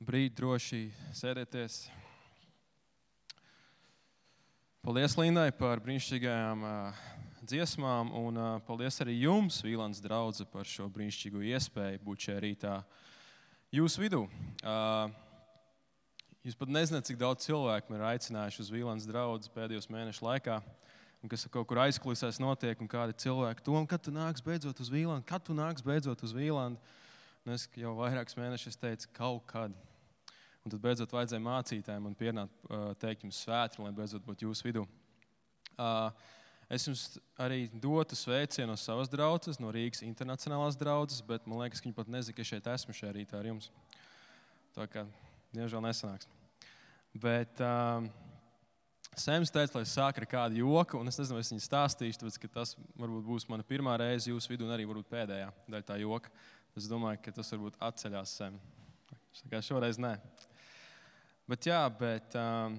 brīdi droši sēdēties. Paldies Lindai par brīnišķīgajām uh, dziesmām, un uh, paldies arī jums, Vīlāns draugs, par šo brīnišķīgo iespēju būt šajā rītā jūsu vidū. Uh, jūs pat nezināt, cik daudz cilvēku man ir aicinājuši uz Vīlāns draugu pēdējos mēnešu laikā. Un kas kaut kur aizkulisēs notiek, un kādi cilvēki to, kad tu nāks beidzot uz Vīlandu, kad tu nāks beidzot uz Vīlandu. Un es jau vairākus mēnešus teicu, kaut kad. Un tad beidzot vajadzēja mācītājiem un pienākt, teikt jums svētri, lai beidzot būtu jūsu vidū. Es jums arī dotu sveicienu no savas draudzes, no Rīgas internacionālās draudzes, bet man liekas, ka viņi pat nezina, ka šeit esmu šajā rītā ar jums. Tā kā diemžēl nesanāks. Bet uh, Sēms teica, lai sāk ar kādu joku, un es nezinu, vai es viņu stāstīšu, tāpēc, tas varbūt būs mana pirmā reize jūsu vidū, un arī pēdējā daļa tā joka. Es domāju, ka tas varbūt atceļās Sēm. Šoreiz nē. Bet, jā, bet um,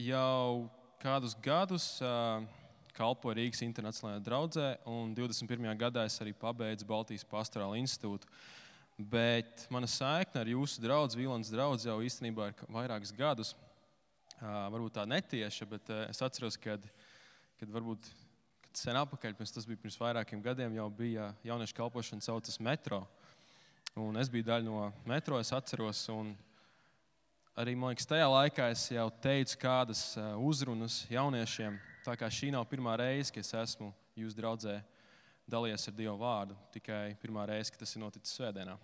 jau kādus gadus uh, kalpoju Rīgas Internacionālajā draudzē, un 21. gadā es arī pabeidzu Baltijas Pastorāla institūtu. Bet mana saikne ar jūsu draugu, Vīlāns draugs, jau īstenībā ir vairākus gadus. Uh, varbūt tā netieša, bet uh, es atceros, kad, kad varbūt kad sen atpakaļ, tas bija pirms vairākiem gadiem, jau bija jauniešu kalpošana saucas metro. Un es biju daļa no metro, es atceros. Un, arī liekas, tajā laikā es jau teicu kādas eh, uzrunas jauniešiem. Tā kā šī nav pirmā reize, kad es esmu jūsu draudzē dalījies ar Dievu vārdu, tikai pirmā reize, kad tas ir noticis Svētdienā.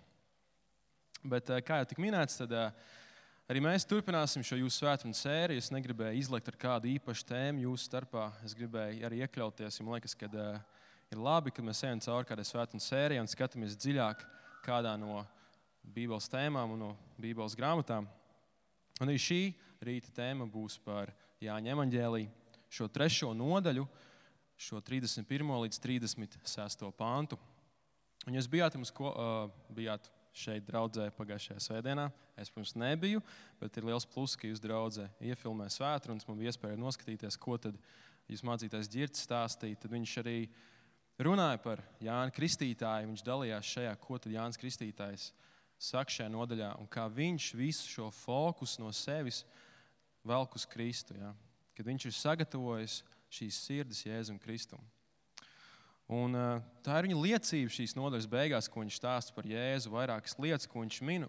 Bet, eh, kā jau tika minēts, tad eh, arī mēs turpināsim šo jūsu svētdienu sēriju. Es negribēju izlikt ar kādu īpašu tēmu jūsu starpā. Es gribēju arī iekļauties. Man liekas, ka ir labi, ka mēs ejam cauri kādai svētdienas sērijai un skatāmies dziļāk kādā no Bībeles tēmām un no Bībeles grāmatām. Un arī šī rīta tēma būs par Jāņa evanģēliju, šo trešo nodaļu, šo 31. līdz 36. pāntu. Un jūs bijāt, mums, ko, uh, bijāt šeit draudzē pagājušajā svētdienā. Es, protams, nebiju, bet ir liels pluss, ka jūs draudzē iefilmē svētdienas. Man bija iespēja noskatīties, ko tad jūs mācītājs ģirts stāstīja. Tad viņš arī runāja par Jānu Kristītāju. Viņš dalījās šajā, ko tad Jānis Kristītājs ir saka šajā nodaļā, un kā viņš visu šo fokusu no sevis velk uz Kristu. Ja? Kad viņš ir sagatavojis šīs sirdis Jēzum Kristum. Un, uh, tā ir viņa liecība šīs nodaļas beigās, ko viņš stāsta par Jēzu, vairākas lietas, ko viņš min.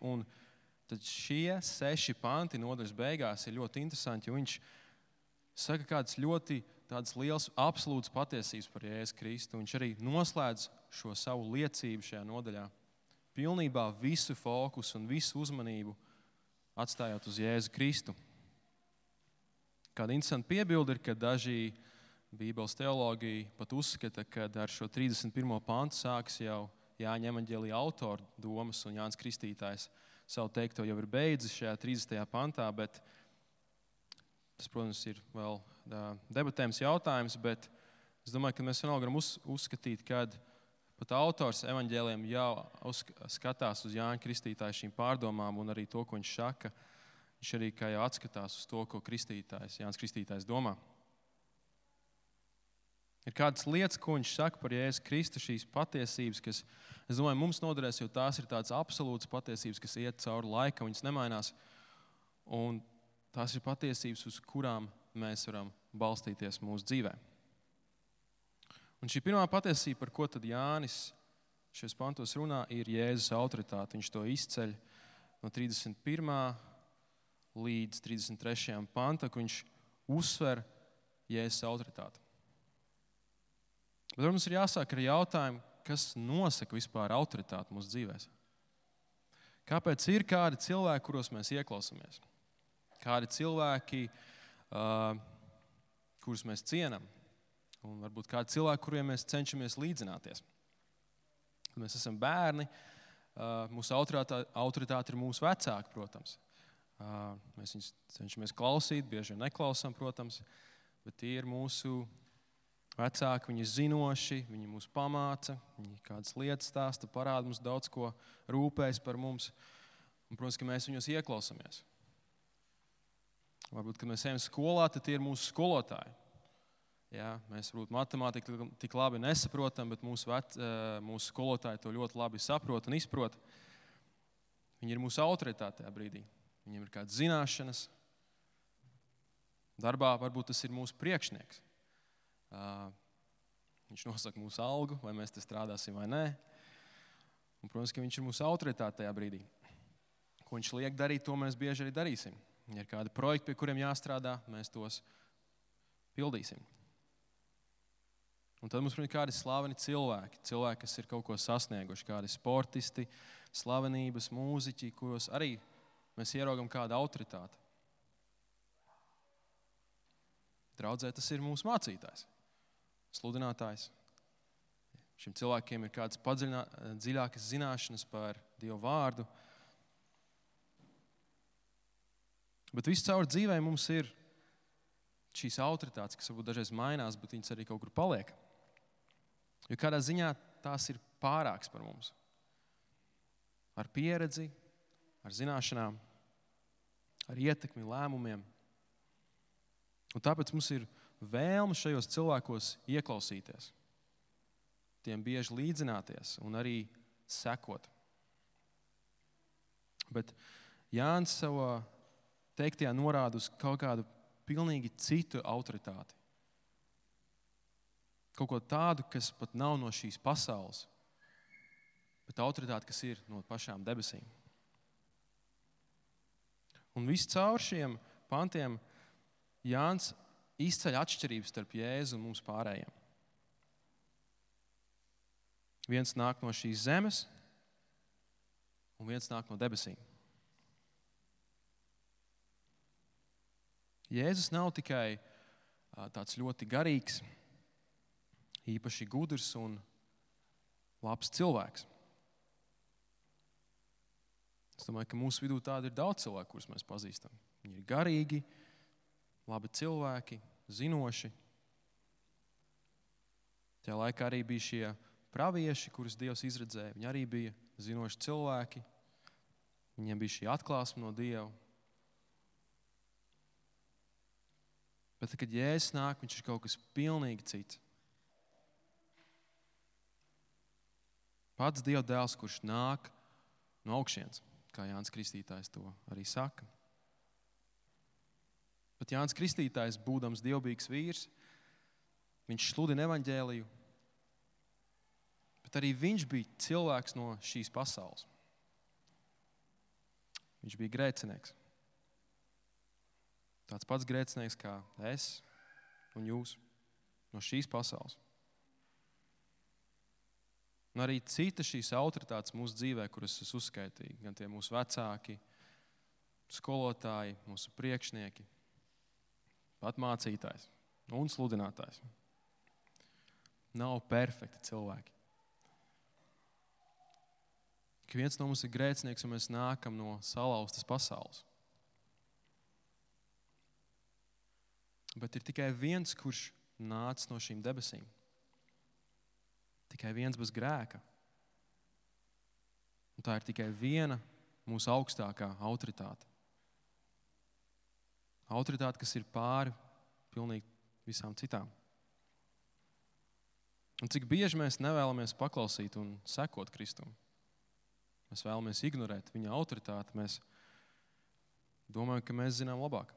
Tad šie seši panti nodaļas beigās ir ļoti interesanti, jo viņš saka kādas ļoti liels, absolūts patiesības par Jēzu Kristu. Viņš arī noslēdz šo savu liecību šajā nodaļā pilnībā visu fokusu un visu uzmanību atstājot uz Jēzu Kristu. Kāda interesanta piebilde ir, ka daži Bībeles teologi pat uzskata, ka ar šo 31. pantu sāks jau Jāņa evanģēlīja autora domas, un Jānis Kristītājs savu teikto jau ir beidzis šajā 30. pantā. Tas, protams, ir vēl debatējums jautājums, bet es domāju, ka mēs vienalga varam uz, uzskatīt, kad Pat autors evaņģēliem jau skatās uz Jāņa Kristītāja šīm pārdomām un arī to, ko viņš saka. Viņš arī jau atskatās uz to, ko Kristītājs, Jānis Kristītājs domā. Ir kādas lietas, ko viņš saka par Jēzu Kristu, šīs patiesības, kas, es domāju, mums noderēs, jo tās ir tādas absolūtas patiesības, kas iet cauri laikam, viņas nemainās. Un tās ir patiesības, uz kurām mēs varam balstīties mūsu dzīvēm. Un šī pirmā patiesība, par ko Jānis šajos pantos runā, ir Jēzus autoritāte. Viņš to izceļ no 31. līdz 33. pantam, kur viņš uzsver Jēzus autoritāti. Bet mums ir jāsāk ar jautājumu, kas nosaka vispār autoritāti mūsu dzīvēm. Kāpēc ir kādi cilvēki, kuros mēs ieklausāmies? Kādi cilvēki, uh, kurus mēs cienām, un varbūt kādi cilvēki, kuriem mēs cenšamies līdzināties. Kad mēs esam bērni, mūsu autoritāte ir mūsu vecāki, protams. Mēs viņus cenšamies klausīt, bieži vien neklausām, protams, bet tie ir mūsu vecāki, viņi ir zinoši, viņi mūs pamāca, viņi kādas lietas stāsta, parāda mums daudz ko, rūpējas par mums. Un, protams, ka mēs viņus ieklausāmies. Varbūt, kad mēs ejam skolā, tad tie ir mūsu skolotāji. Jā, mēs varbūt matemātiku tik labi nesaprotam, bet mūsu, vec, mūsu skolotāji to ļoti labi saprot un izprot. Viņi ir mūsu autoritāte tajā brīdī. Viņiem ir kādas zināšanas. Darbā varbūt tas ir mūsu priekšnieks. Viņš nosaka mūsu algu, vai mēs te strādāsim vai nē. Un, protams, ka viņš ir mūsu autoritāte tajā brīdī. Ko viņš liek darīt, to mēs bieži arī darīsim. Ja ir kādi projekti, pie kuriem jāstrādā, mēs tos pildīsim. Un tad mums ir kādi slaveni cilvēki, cilvēki, kas ir kaut ko sasnieguši, kādi sportisti, slavenības, mūziķi, kuros arī mēs ieraugam kādu autoritāti. Draudzē tas ir mūsu mācītājs, sludinātājs. Šim cilvēkiem ir kādas dziļākas zināšanas par Dievu vārdu. Bet viscaur dzīvē mums ir šīs autoritātes, kas varbūt dažreiz mainās, bet viņas arī kaut kur paliek. Jo kādā ziņā tās ir pārākas par mums. Ar pieredzi, ar zināšanām, ar ietekmi, lēmumiem. Un tāpēc mums ir vēlme šajos cilvēkos ieklausīties, tiem bieži līdzināties un arī sekot. Bet Jānis savā teiktajā norāda uz kaut kādu pilnīgi citu autoritāti. Kaut ko tādu, kas pat nav no šīs pasaules, bet autoritāte, kas ir no pašām debesīm. Un viss caur šiem pantiem Jānis izceļ atšķirības starp Jēzu un mums pārējiem. Viens nāk no šīs zemes, un viens nāk no debesīm. Jēzus nav tikai tāds ļoti garīgs, īpaši gudrs un labs cilvēks. Es domāju, ka mūsu vidū tādi ir daudz cilvēku, kurus mēs pazīstam. Viņi ir garīgi, labi cilvēki, zinoši. Tajā laikā arī bija šie pravieši, kurus Dievs izredzēja. Viņi arī bija zinoši cilvēki. Viņiem bija šī atklāsme no Dieva. Bet, kad Jēzus nāk, viņš ir kaut kas pilnīgi cits. Pats Dieva dēls, kurš nāk no augšas, kā Jānis Kristītājs to arī saka. Bet Jānis Kristītājs, būdams dievbijīgs vīrs, viņš sludina evaņģēliju, bet arī viņš bija cilvēks no šīs pasaules. Viņš bija grēcinieks. Tāds pats grēcinieks kā es un jūs no šīs pasaules. Un arī citas šīs autoritātes mūsu dzīvē, kuras es uzskaitīju, gan tie mūsu vecāki, skolotāji, mūsu priekšnieki, pat mācītājs un sludinātājs. Nav perfekti cilvēki. Ka viens no mums ir grēcinieks, un mēs nākam no salauztas pasaules. Bet ir tikai viens, kurš nāca no šīm debesīm. Tikai viens bez grēka. Un tā ir tikai viena mūsu augstākā autoritāte. Autoritāte, kas ir pāri pilnīgi visām citām. Un cik bieži mēs nevēlamies paklausīt un sekot Kristum? Mēs vēlamies ignorēt viņa autoritāti. Mēs domājam, ka mēs zinām labāk.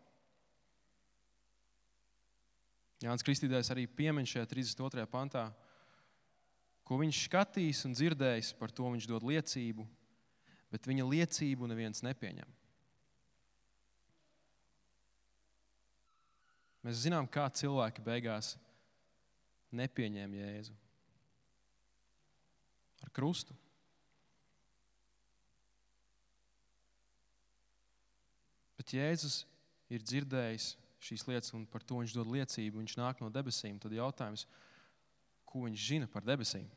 Jānis Kristītājs arī piemin šajā 32. pantā, ko viņš skatījis un dzirdējis, par to viņš dod liecību, bet viņa liecību neviens nepieņem. Mēs zinām, kā cilvēki beigās nepieņēma Jēzu ar krustu. Bet Jēzus ir dzirdējis šīs lietas, un par to viņš dod liecību. Viņš nāk no debesīm. Tad jautājums, ko viņš zina par debesīm?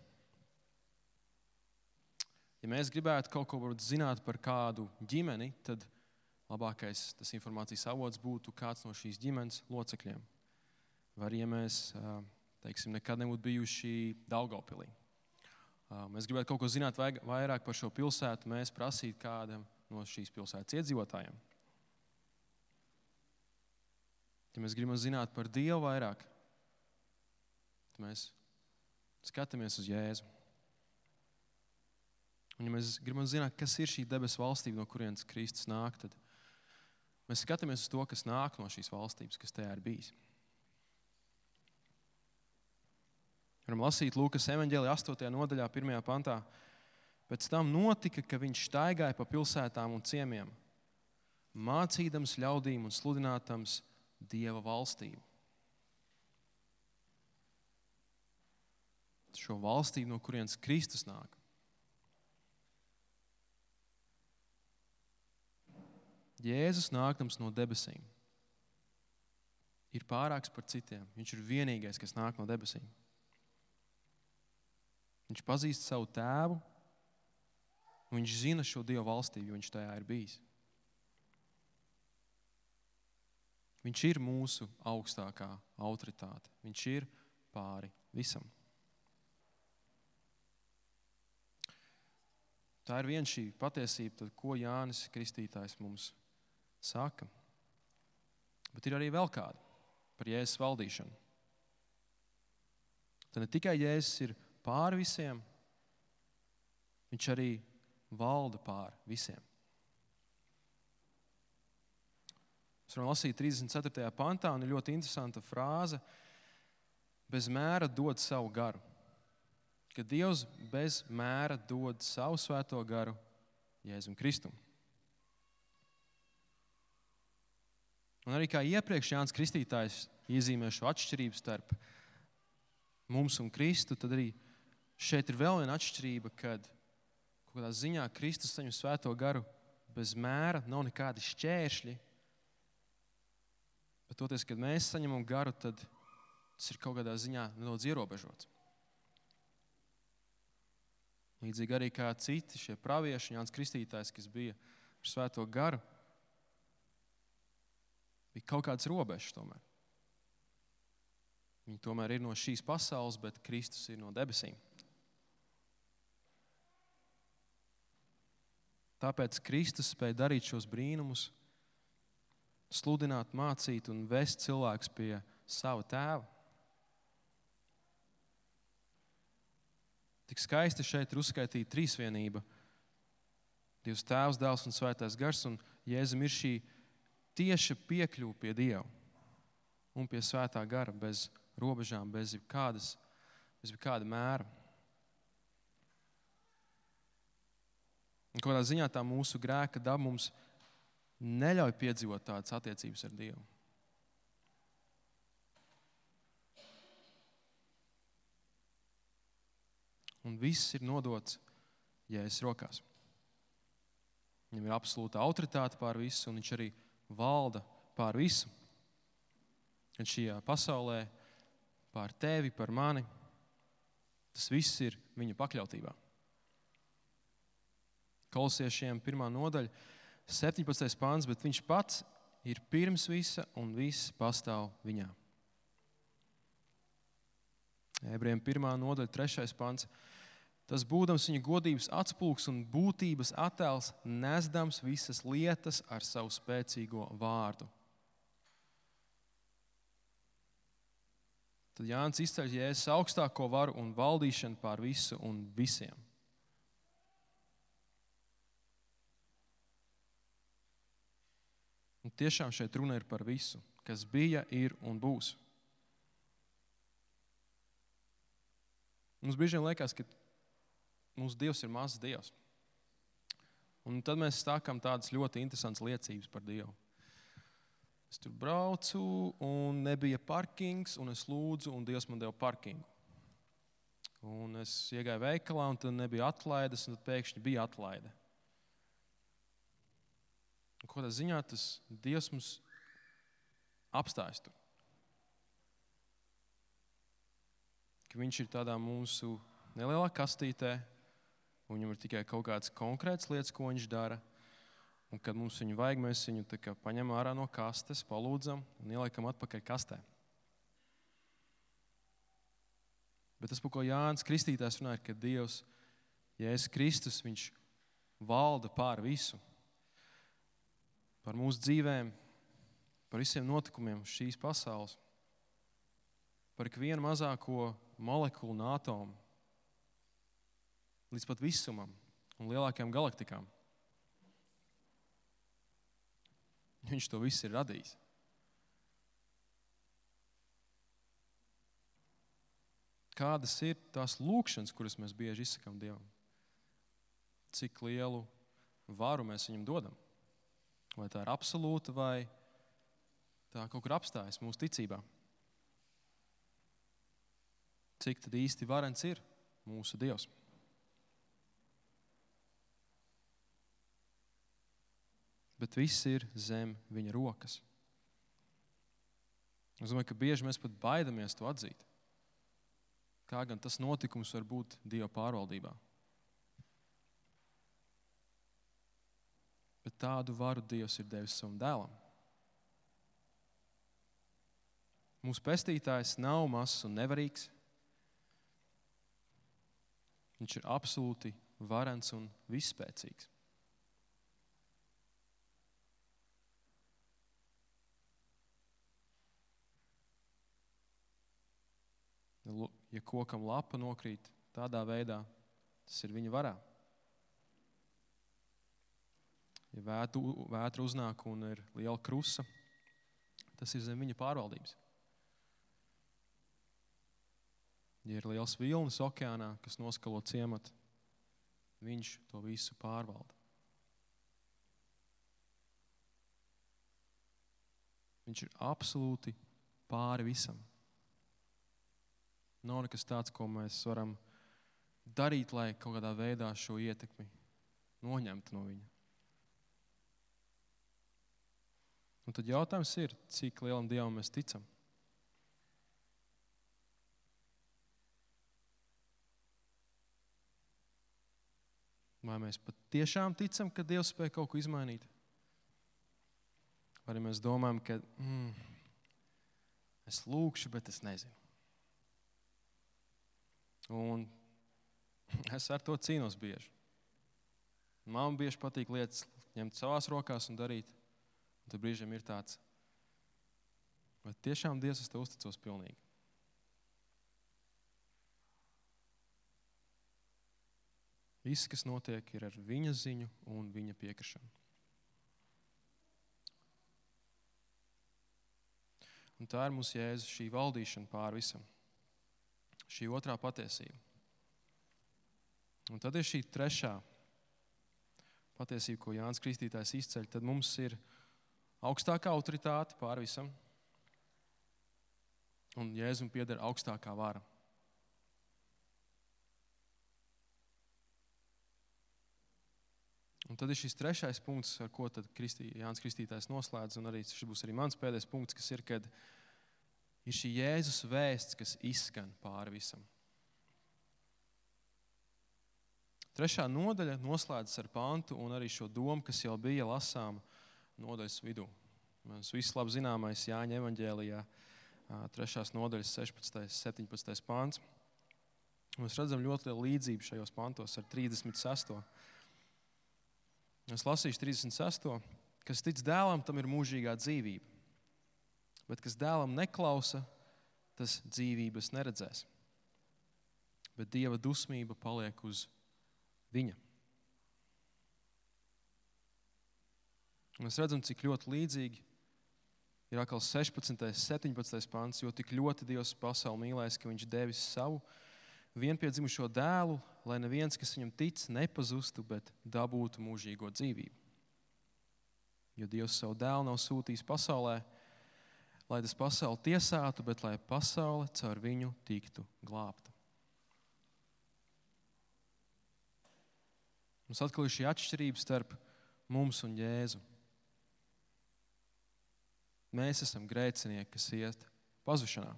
Ja mēs gribētu kaut ko zināt par kādu ģimeni, tad labākais tas informācijas avots būtu kāds no šīs ģimenes locekļiem. Vai arī, ja mēs teiksim, nekad nebūtu bijuši Daugaupilī. Mēs gribētu kaut ko zināt vairāk par šo pilsētu, mēs prasītu kādam no šīs pilsētas iedzīvotājiem. Ja mēs gribam zināt par Dievu vairāk, tad mēs skatāmies uz Jēzu. Un, ja mēs gribam zināt, kas ir šī debesu valstība, no kurienes Kristus nāk, tad mēs skatāmies uz to, kas nāk no šīs valstības, kas tajā ir bijis. Varam lasīt Lūkas evanģēlī 8. nodaļā, 1. pantā. Pēc tam notika, ka viņš staigāja pa pilsētām un ciemiemiem, mācīdams ļaudīm un sludinātams Dieva valstību. Šo valstību, no kurienes Kristus nāk. Jēzus nākams no debesīm ir pārāks par citiem. Viņš ir vienīgais, kas nāk no debesīm. Viņš pazīst savu tēvu, un viņš zina šo Dieva valstību, jo viņš tajā ir bijis. Viņš ir mūsu augstākā autoritāte. Viņš ir pāri visam. Tā ir viena šī patiesība, tad, ko Jānis Kristītājs mums saka. Bet ir arī vēl kāda par Jēzus valdīšanu. Tad ne tikai Jēzus ir pāri visiem, viņš arī valda pāri visiem. Mēs varam lasīt 34. pantā, un ir ļoti interesanta frāze. Bez mēra dod savu garu. Kad Dievs bez mēra dod savu svēto garu Jēzum Kristum. Un arī kā iepriekš Jānis Kristītājs iezīmē šo atšķirību starp mums un Kristu, tad arī šeit ir vēl viena atšķirība, kad kādā ziņā Kristus saņem svēto garu bez mēra, nav nekādi šķēršļi, Bet toties, kad mēs saņemam garu, tad tas ir kaut kādā ziņā nedaudz ierobežots. Līdzīgi arī kā citi šie pravieši, Jānis Kristītājs, kas bija ar svēto garu, bija kaut kāds robežs tomēr. Viņi tomēr ir no šīs pasaules, bet Kristus ir no debesīm. Tāpēc Kristus spēja darīt šos brīnumus sludināt, mācīt un vest cilvēkus pie sava tēva. Tik skaisti šeit ir uzskaitīta trīsvienība. Dievs, Tēvs, Dēls un Svētais Gars. Un Jēzum ir šī tieša piekļuve pie Dieva un pie Svētā gara bez robežām, bez jebkādas, bez jebkāda mēra. Un kādā ziņā tā mūsu grēka daba mums neļauj piedzīvot tādas attiecības ar Dievu. Un viss ir nodots Jēzus rokās. Viņam ir absolūta autoritāte pār visu, un viņš arī valda pār visu. Un šajā pasaulē, pār tevi, par mani, tas viss ir viņa pakļautībā. Kolosiešiem pirmā nodaļa 17. pāns, bet viņš pats ir pirms visa un viss pastāv viņā. Ebrejiem 1. nodaļa, 3. pāns. Tas būdams viņa godības atspūgs un būtības attēls, nesdams visas lietas ar savu spēcīgo vārdu. Tad Jānis izceļ Jēzus augstāko varu un valdīšanu pār visu un visiem. Un tiešām šeit runa ir par visu, kas bija, ir un būs. Mums bieži vien liekas, ka mūsu Dievs ir mazs Dievs. Un tad mēs sākam tādas ļoti interesantas liecības par Dievu. Es tur braucu, un nebija parkings, un es lūdzu, un Dievs man deva parkingu. Un es iegāju veikalā, un tur nebija atlaides, un tad pēkšņi bija atlaide. Kādā ziņā tas Dievs mums apstājas tur. Ka viņš ir tādā mūsu nelielā kastītē, un viņam ir tikai kaut kādas konkrētas lietas, ko viņš dara. Un, kad mums viņu vajag, mēs viņu paņemam ārā no kastes, palūdzam un ieliekam atpakaļ kastē. Bet tas, par ko Jānis Kristītājs runāja, ka Dievs, Jēzus Kristus, viņš valda pār visu par mūsu dzīvēm, par visiem notikumiem šīs pasaules, par ikvienu mazāko molekulu un atomu, līdz pat visumam, un lielākajām galaktikām. Viņš to visu ir radījis. Kādas ir tās lūkšanas, kuras mēs bieži izsakām Dievam? Cik lielu varu mēs viņam dodam? Vai tā ir absolūta, vai tā kaut kur apstājas mūsu ticībā? Cik tad īsti varens ir mūsu Dievs? Bet viss ir zem viņa rokas. Es domāju, ka bieži mēs pat baidamies to atzīt. Kā gan tas notikums var būt Dieva pārvaldībā? Bet tādu varu Dievs ir devis savam dēlam. Mūsu pestītājs nav mazs un nevarīgs. Viņš ir absolūti varens un visspēcīgs. Ja kokam lapa nokrīt tādā veidā, tas ir viņa varā. Ja vētru, vētra uznāk un ir liela krusta, tas ir zem viņa pārvaldības. Ja ir liels vilnis okeānā, kas noskalo ciematu, viņš to visu pārvalda. Viņš ir absolūti pāri visam. Nav nekas tāds, ko mēs varam darīt, lai kaut kādā veidā šo ietekmi noņemtu no viņa. Un tad jautājums ir, cik lielam dievam mēs ticam? Vai mēs patiešām ticam, ka Dievs spēj kaut ko izmainīt? Vai arī mēs domājam, ka mm, es lūkšu, bet es nezinu. Un es ar to cīnos bieži. Man bieži patīk lietas ņemt savās rokās un darīt. Un tad brīžiem ir tāds, vai tiešām Dievs es te uzticos pilnīgi. Viss, kas notiek, ir ar viņa ziņu un viņa piekrišanu. Un tā ir mūsu jēzus, šī valdīšana pār visam, šī otrā patiesība. Un tad ir šī trešā patiesība, ko Jānis Kristītājs izceļ. Tad mums ir augstākā autoritāte pār visam, un Jēzum pieder augstākā vara. Un tad ir šis trešais punkts, ar ko Kristī, Jānis Kristītājs noslēdz, un arī šis būs arī mans pēdējais punkts, kas ir, kad ir šī Jēzus vēsts, kas izskan pāri visam. Trešā nodaļa noslēdzas ar pantu un arī šo domu, kas jau bija lasāma nodaļas vidū. Mēs visi labi zināmais Jāņa evanģēlijā, 3. nodaļas 16. un 17. pāns. Mēs redzam ļoti lielu līdzību šajos pantos ar 36. Es lasīšu 36. Kas tic dēlam, tam ir mūžīgā dzīvība. Bet kas dēlam neklausa, tas dzīvības neredzēs. Bet dieva dusmība paliek uz viņa. Mēs redzam, cik ļoti līdzīgi ir atkal 16. un 17. pāns, jo tik ļoti Dievs pasauli mīlēs, ka Viņš devis savu vienpiedzimušo dēlu, lai neviens, kas viņam tic, nepazustu, bet dabūtu mūžīgo dzīvību. Jo Dievs savu dēlu nav sūtījis pasaulē, lai tas pasauli tiesātu, bet lai pasaule caur viņu tiktu glābta. Mums atkal ir šī atšķirība starp mums un Jēzu. Mēs esam grēcinieki, kas iet pazušanā.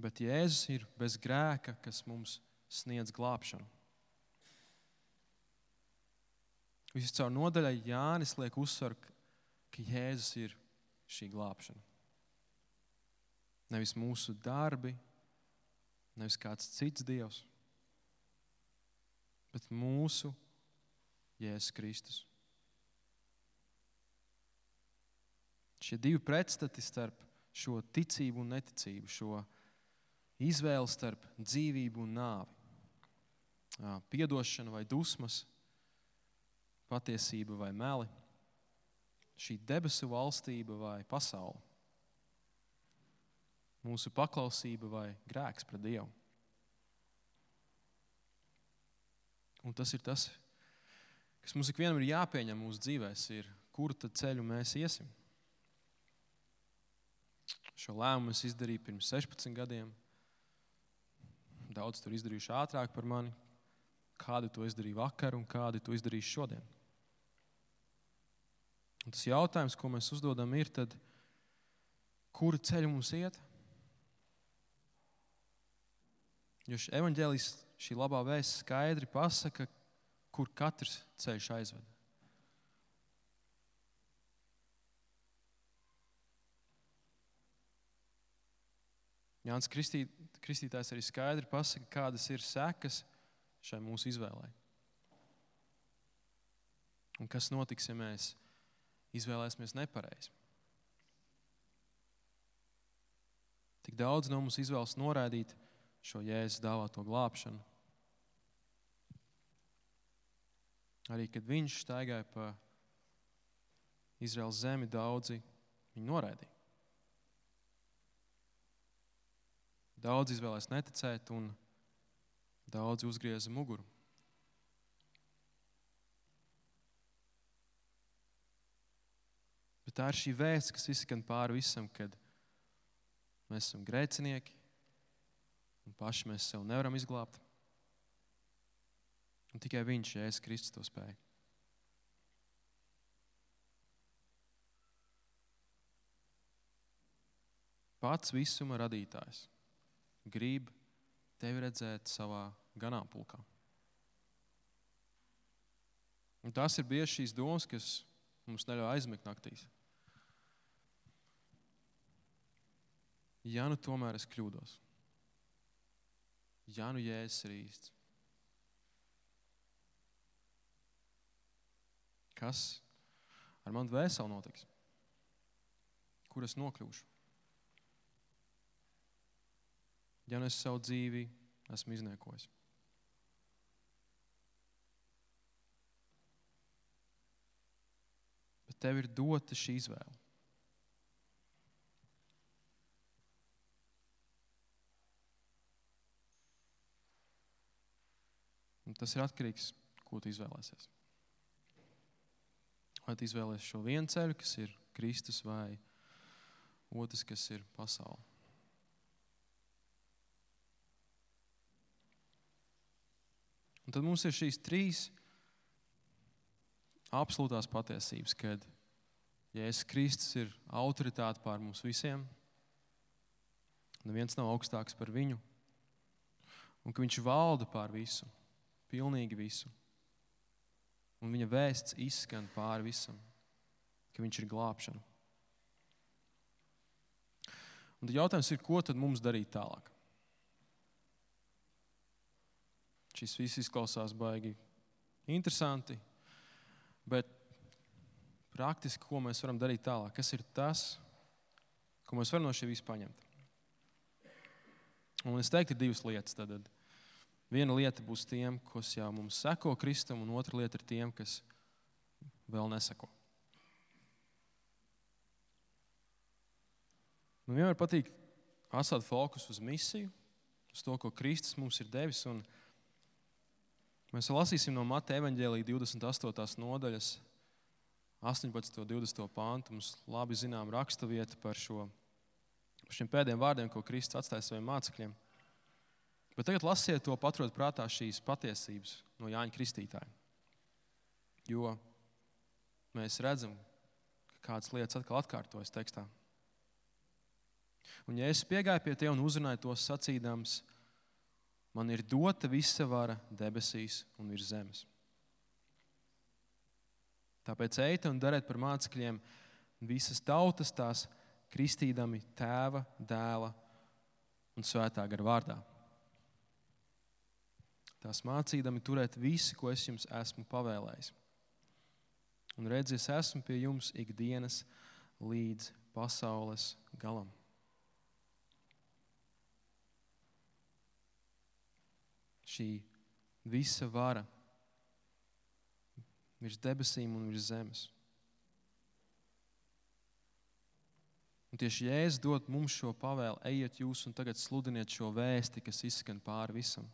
Bet Jēzus ir bez grēka, kas mums sniedz glābšanu. Viscaur nodaļai Jānis liek uzsvaru, ka Jēzus ir šī glābšana. Nevis mūsu darbi, nevis kāds cits dievs, bet mūsu Jēzus Kristus. Šie divi pretstati starp šo ticību un neticību, šo izvēli starp dzīvību un nāvi. piedošana vai dusmas, patiesība vai meli, šī debesu valstība vai pasaule, mūsu paklausība vai grēks pret Dievu. Un tas ir tas, kas mums ikvienam ir jāpieņem mūsu dzīvēm, ir, kuru ceļu mēs iesim. Šo lēmumu es izdarīju pirms 16 gadiem. Daudz tur izdarījuši ātrāk par mani. Kādu to izdarīju vakar un kādu to izdarīju šodien. Un tas jautājums, ko mēs uzdodam, ir, tad, kuru ceļu mums iet? Jo evanģēlijas šī labā vēsts skaidri pasaka, kur katrs ceļš aizved. Jānis Kristī, Kristītājs arī skaidri pasaka, kādas ir sekas šai mūsu izvēlei. Un kas notiks, ja mēs izvēlēsimies nepareizi? Tik daudz no mums izvēlas noraidīt šo jēzus dāvāto glābšanu. Arī kad viņš staigāja pa Izraels zemi, daudzi viņu noraidīja. Daudz izvēlējās neticēt, un daudzi uzgrieza muguru. Bet tā ir šī vēsts, kas izskan pāri visam, kad mēs esam grēcinieki un paši mēs sev nevaram izglābt. Un tikai Viņš, Jēzus Kristus, to spēja. Pats visuma radītājs grib tevi redzēt savā ganāmpulkā. Un tas ir bieži šīs domas, kas mums neļauj aizmigt naktīs. Ja nu tomēr es kļūdos, ja nu jēzus ir īsts, kas ar manu dvēseli notiks? Kur es nokļūšu? Ja nu es savu dzīvi esmu izniekojis. Bet tev ir dota šī izvēle. Un tas ir atkarīgs no tā, ko tu izvēlēsies. Vai tu izvēlēsies šo vienu ceļu, kas ir Kristus, vai otrs, kas ir pasaule. Un tad mums ir šīs trīs absolūtās patiesības, kad Jēzus Kristus ir autoritāte pār mums visiem. Neviens nav augstāks par viņu. Un ka viņš valda pār visu, pilnīgi visu. Un viņa vēsts izskan pāri visam, ka viņš ir glābšana. Un tad jautājums ir, ko tad mums darīt tālāk? Šis viss izklausās baigi interesanti, bet praktiski, ko mēs varam darīt tālāk? Kas ir tas, ko mēs varam no šī visa paņemt? Un es teiktu, ir divas lietas. Tad viena lieta būs tiem, kas jau mums seko Kristum, un otra lieta ir tiem, kas vēl neseko. Man vienmēr patīk atstāt fokusu uz misiju, uz to, ko Kristus mums ir devis. Un, Mēs lasīsim no Mateja evaņģēlīja 28. nodaļas, 18. un 20. pāntu. Mums labi zinām raksturvieta par, šo, par šiem pēdējiem vārdiem, ko Kristus atstāja saviem mācekļiem. Bet tagad lasiet to, paturot prātā šīs patiesības no Jāņa Kristītāja. Jo mēs redzam, ka kādas lietas atkal atkārtojas tekstā. Un, ja es piegāju pie tevis un uzrunāju tos sacīdams, man ir dota visa vara debesīs un virs zemes. Tāpēc ejiet un dariet par mācekļiem visas tautas, tās kristīdami tēva, dēla un svētā gara vārdā. Tās mācīdami turēt visu, ko es jums esmu pavēlējis. Un redziet, es esmu pie jums ikdienas līdz pasaules galam. Šī visa vara virs debesīm un virs zemes. Un tieši Jēzus dod mums šo pavēlu, ejiet jūs un tagad sludiniet šo vēsti, kas izskan pāri visam.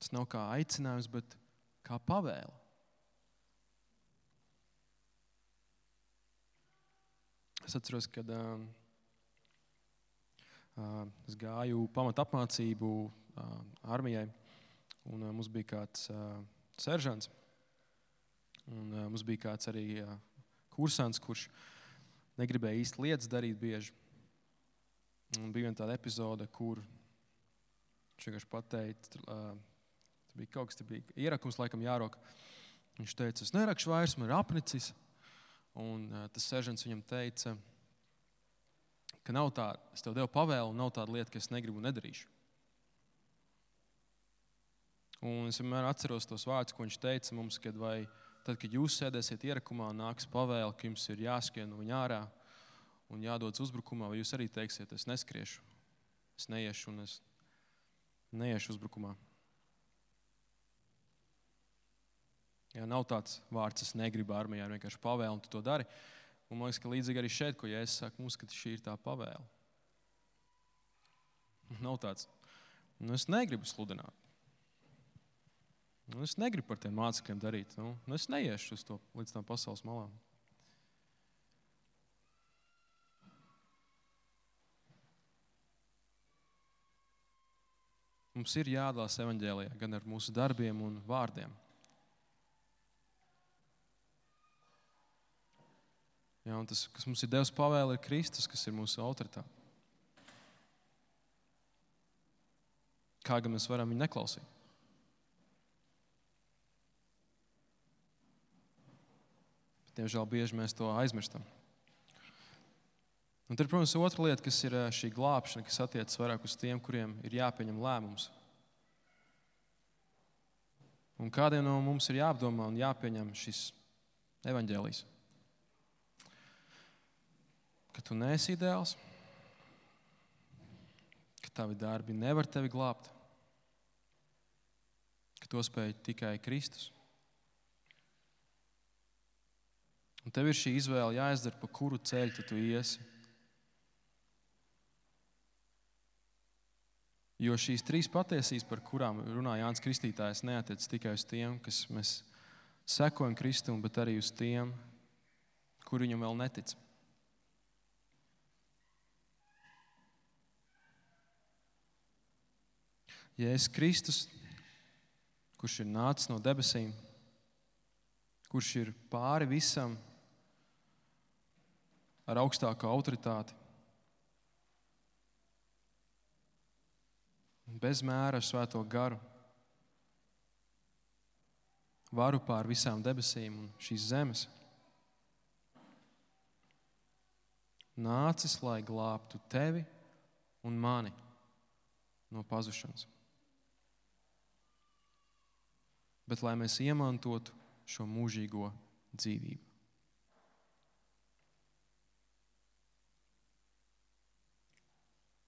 Tas nav kā aicinājums, bet kā pavēle. Es atceros, kad uh, uh, es gāju pamatu apmācību uh, armijai, un uh, mums bija kāds uh, seržants. Un, uh, mums bija kāds arī uh, kursants, kurš negribēja īsti lietas darīt bieži. Un bija viena tāda epizode, kur viņš vienkārši pateica, uh, tas bija kaut kas, tas bija ierakums, laikam jārok. Viņš teica, es nerakšu vairs, man ir apnicis. Un tas seržants viņam teica, ka nav tā, es tev devu pavēlu, nav tāda lieta, ka es negribu un nedarīšu. Un es vienmēr atceros tos vārdus, ko viņš teica mums, kad, vai, tad, kad jūs sēdēsiet ierakumā, nāks pavēle, ka jums ir jāskrien no viņa ārā un jādodas uzbrukumā, vai jūs arī teiksiet, es neskriešu, es neiešu un es neiešu uzbrukumā. Jā, nav tāds vārds, es negribu armijā, vienkārši pavēle, un tu to dari. Un man liekas, ka līdzīgi arī šeit, ko Jēzus saka, mums, ka šī ir tā pavēle. Nav tāds, nu es negribu sludināt. Nu, es negribu par tiem mācekļiem darīt. Nu, nu es neiešu uz to līdz tam pasaules malām. Mums ir jādalās evaņģēlijā gan ar mūsu darbiem un vārdiem. Ja, tas, kas mums ir devis pavēle, ir Kristus, kas ir mūsu autoritāte. Kā gan mēs varam viņu neklausīt? Bet, diemžēl bieži mēs to aizmirstam. Un tad, protams, otra lieta, kas ir šī glābšana, kas attiecas vairāk uz tiem, kuriem ir jāpieņem lēmums. Un kādiem no mums ir jāapdomā un jāpieņem šis evaņģēlijs? Ka tu neesi ideāls, ka tavi darbi nevar tevi glābt, ka to spēj tikai Kristus. Un tev ir šī izvēle jāizdara, pa kuru ceļu tu iesi. Jo šīs trīs patiesības, par kurām runā Jānis Kristītājs, neatiec tikai uz tiem, kas mēs sekojam Kristum, bet arī uz tiem, kur viņam vēl netic. Jēzus Kristus, kurš ir nācis no debesīm, kurš ir pāri visam ar augstāku autoritāti, bez mēra ar svēto garu, varu pār visām debesīm un šīs zemes. Nācis, lai glābtu tevi un mani no pazušanas. Bet lai mēs iemantotu šo mūžīgo dzīvību.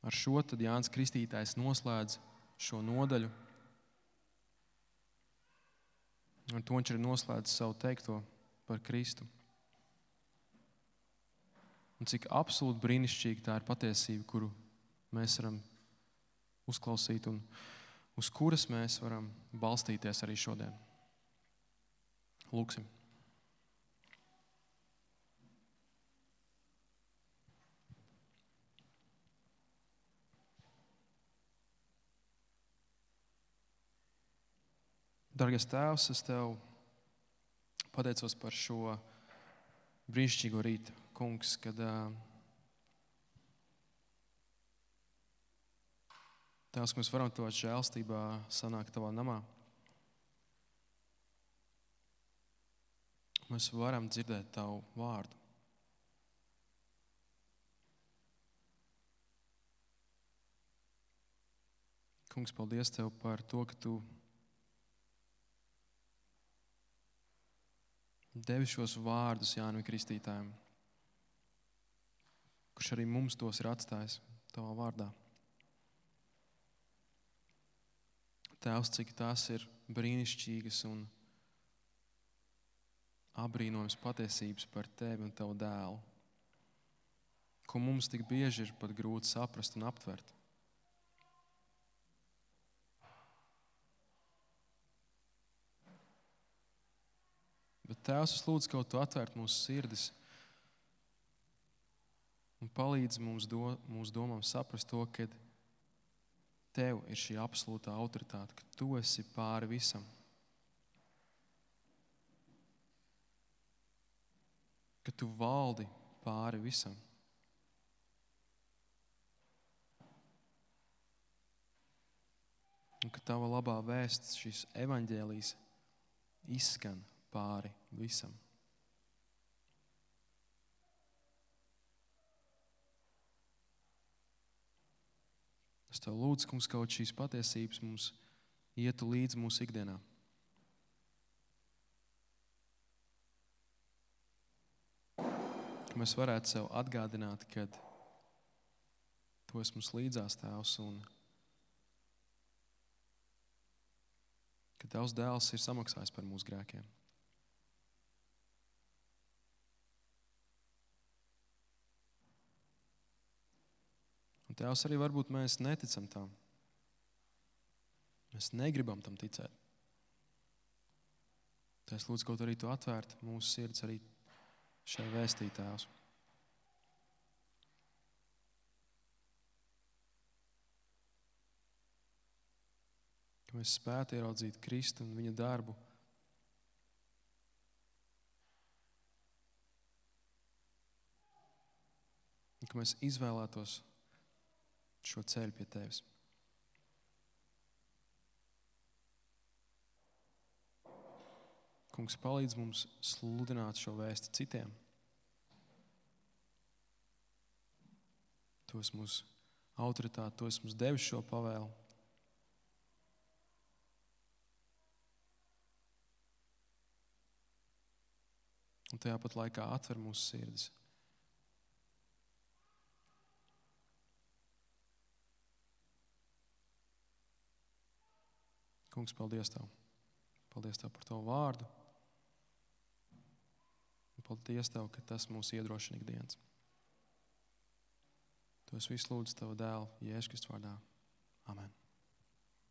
Ar šo tad Jānis Kristītājs noslēdz šo nodaļu. Un to viņš ir noslēdzis savu teikto par Kristu. Un cik absolūti brīnišķīgi tā ir patiesība, kuru mēs varam uzklausīt un uzklausīt uz kuras mēs varam balstīties arī šodien. Lūksim. Dargais Tēvs, es Tev pateicos par šo brīnišķīgo rītu, Kungs, kad uh, Tēvs, mēs varam to žēlstībā sanākt tavā namā. Mēs varam dzirdēt tavu vārdu. Kungs, paldies Tev par to, ka Tu devi šos vārdus Jānam Kristītājam, kurš arī mums tos ir atstājis tavā vārdā. Tēvs, cik tās ir brīnišķīgas un apbrīnojams patiesības par tevi un tavu dēlu, ko mums tik bieži ir pat grūti saprast un aptvert. Bet Tēvs, es lūdzu, kaut tu atvērt mūsu sirdis un palīdz mums do, mūsu domām saprast to, ka Tev ir šī absolūtā autoritāte, ka Tu esi pāri visam. Ka Tu valdi pāri visam. Un ka Tava labā vēsts, šis evaņģēlijs, izskan pāri visam. Es tev lūdzu, kungs, kaut šīs patiesības mums ietu līdzi mūsu ikdienā. Ka mēs varētu sev atgādināt, ka tu esi mums līdzās, Tēvs, un ka Tavs dēls ir samaksājis par mūsu grēkiem. Un Tēvs arī varbūt mēs neticam tam. Mēs negribam tam ticēt. Tā es lūdzu kaut arī to atvērt mūsu sirds arī šai vēstītājai. Ka mēs spētu ieraudzīt Kristu un viņa darbu. Un ka mēs izvēlētos šo ceļu pie tevis. Kungs palīdz mums sludināt šo vēstu citiem. Tu esi mūsu autoritāte, tu esi mums devis šo pavēlu. Un tajā pat laikā atver mūsu sirdis Kungs, paldies Tev. Paldies Tev par Tavu vārdu. Un paldies Tev, ka tas mūs iedrošina ikdienas. To es visu lūdzu Tava dēla, Jēzus Kristus vārdā. Amen.